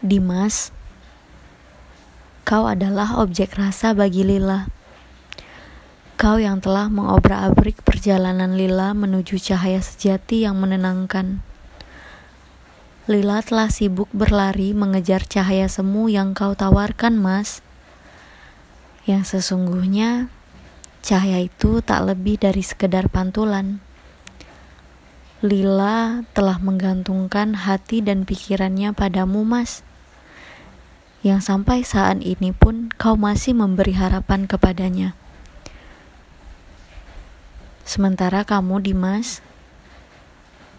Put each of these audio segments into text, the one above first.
Dimas, kau adalah objek rasa bagi Lila. Kau yang telah mengobrak-abrik perjalanan Lila menuju cahaya sejati yang menenangkan. Lila telah sibuk berlari mengejar cahaya semu yang kau tawarkan, Mas. Yang sesungguhnya, cahaya itu tak lebih dari sekedar pantulan. Lila telah menggantungkan hati dan pikirannya padamu, Mas yang sampai saat ini pun kau masih memberi harapan kepadanya. Sementara kamu, Dimas,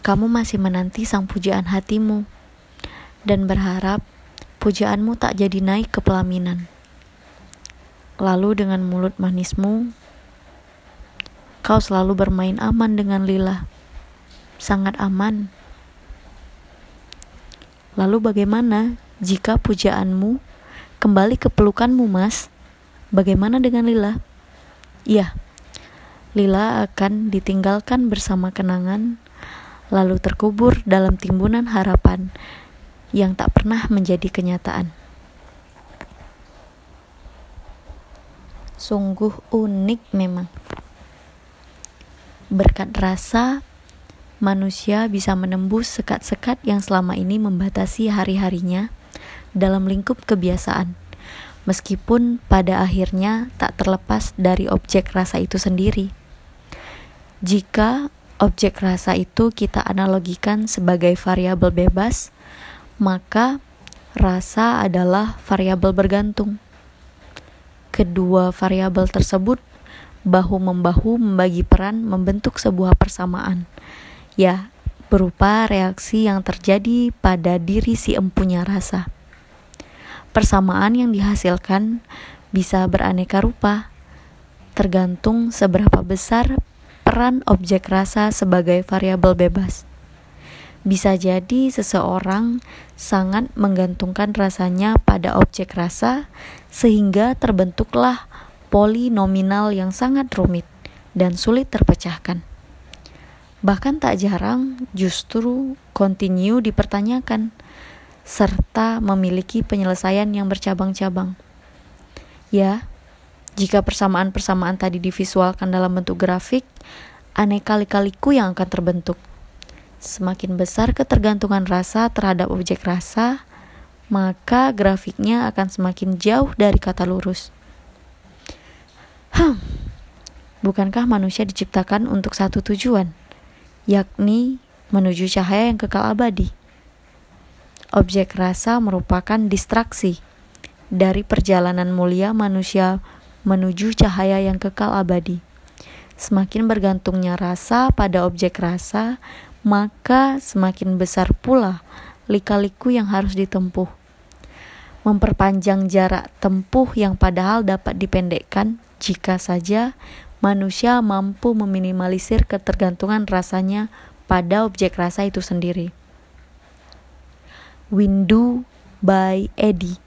kamu masih menanti sang pujaan hatimu dan berharap pujaanmu tak jadi naik ke pelaminan. Lalu dengan mulut manismu, kau selalu bermain aman dengan Lila. Sangat aman. Lalu bagaimana jika pujaanmu kembali ke pelukanmu, Mas, bagaimana dengan Lila? Iya, Lila akan ditinggalkan bersama kenangan, lalu terkubur dalam timbunan harapan yang tak pernah menjadi kenyataan. Sungguh unik memang. Berkat rasa, manusia bisa menembus sekat-sekat yang selama ini membatasi hari-harinya dalam lingkup kebiasaan, meskipun pada akhirnya tak terlepas dari objek rasa itu sendiri. Jika objek rasa itu kita analogikan sebagai variabel bebas, maka rasa adalah variabel bergantung. Kedua variabel tersebut bahu-membahu membagi peran membentuk sebuah persamaan. Ya, berupa reaksi yang terjadi pada diri si empunya rasa. Persamaan yang dihasilkan bisa beraneka rupa, tergantung seberapa besar peran objek rasa sebagai variabel bebas. Bisa jadi seseorang sangat menggantungkan rasanya pada objek rasa, sehingga terbentuklah polinominal yang sangat rumit dan sulit terpecahkan. Bahkan tak jarang justru kontinu dipertanyakan serta memiliki penyelesaian yang bercabang-cabang. Ya, jika persamaan-persamaan tadi divisualkan dalam bentuk grafik, aneka lika-liku yang akan terbentuk. Semakin besar ketergantungan rasa terhadap objek rasa, maka grafiknya akan semakin jauh dari kata lurus. Hmm, bukankah manusia diciptakan untuk satu tujuan, yakni menuju cahaya yang kekal abadi? Objek rasa merupakan distraksi dari perjalanan mulia manusia menuju cahaya yang kekal abadi. Semakin bergantungnya rasa pada objek rasa, maka semakin besar pula lika-liku yang harus ditempuh. Memperpanjang jarak tempuh yang padahal dapat dipendekkan jika saja manusia mampu meminimalisir ketergantungan rasanya pada objek rasa itu sendiri. Windu by Eddie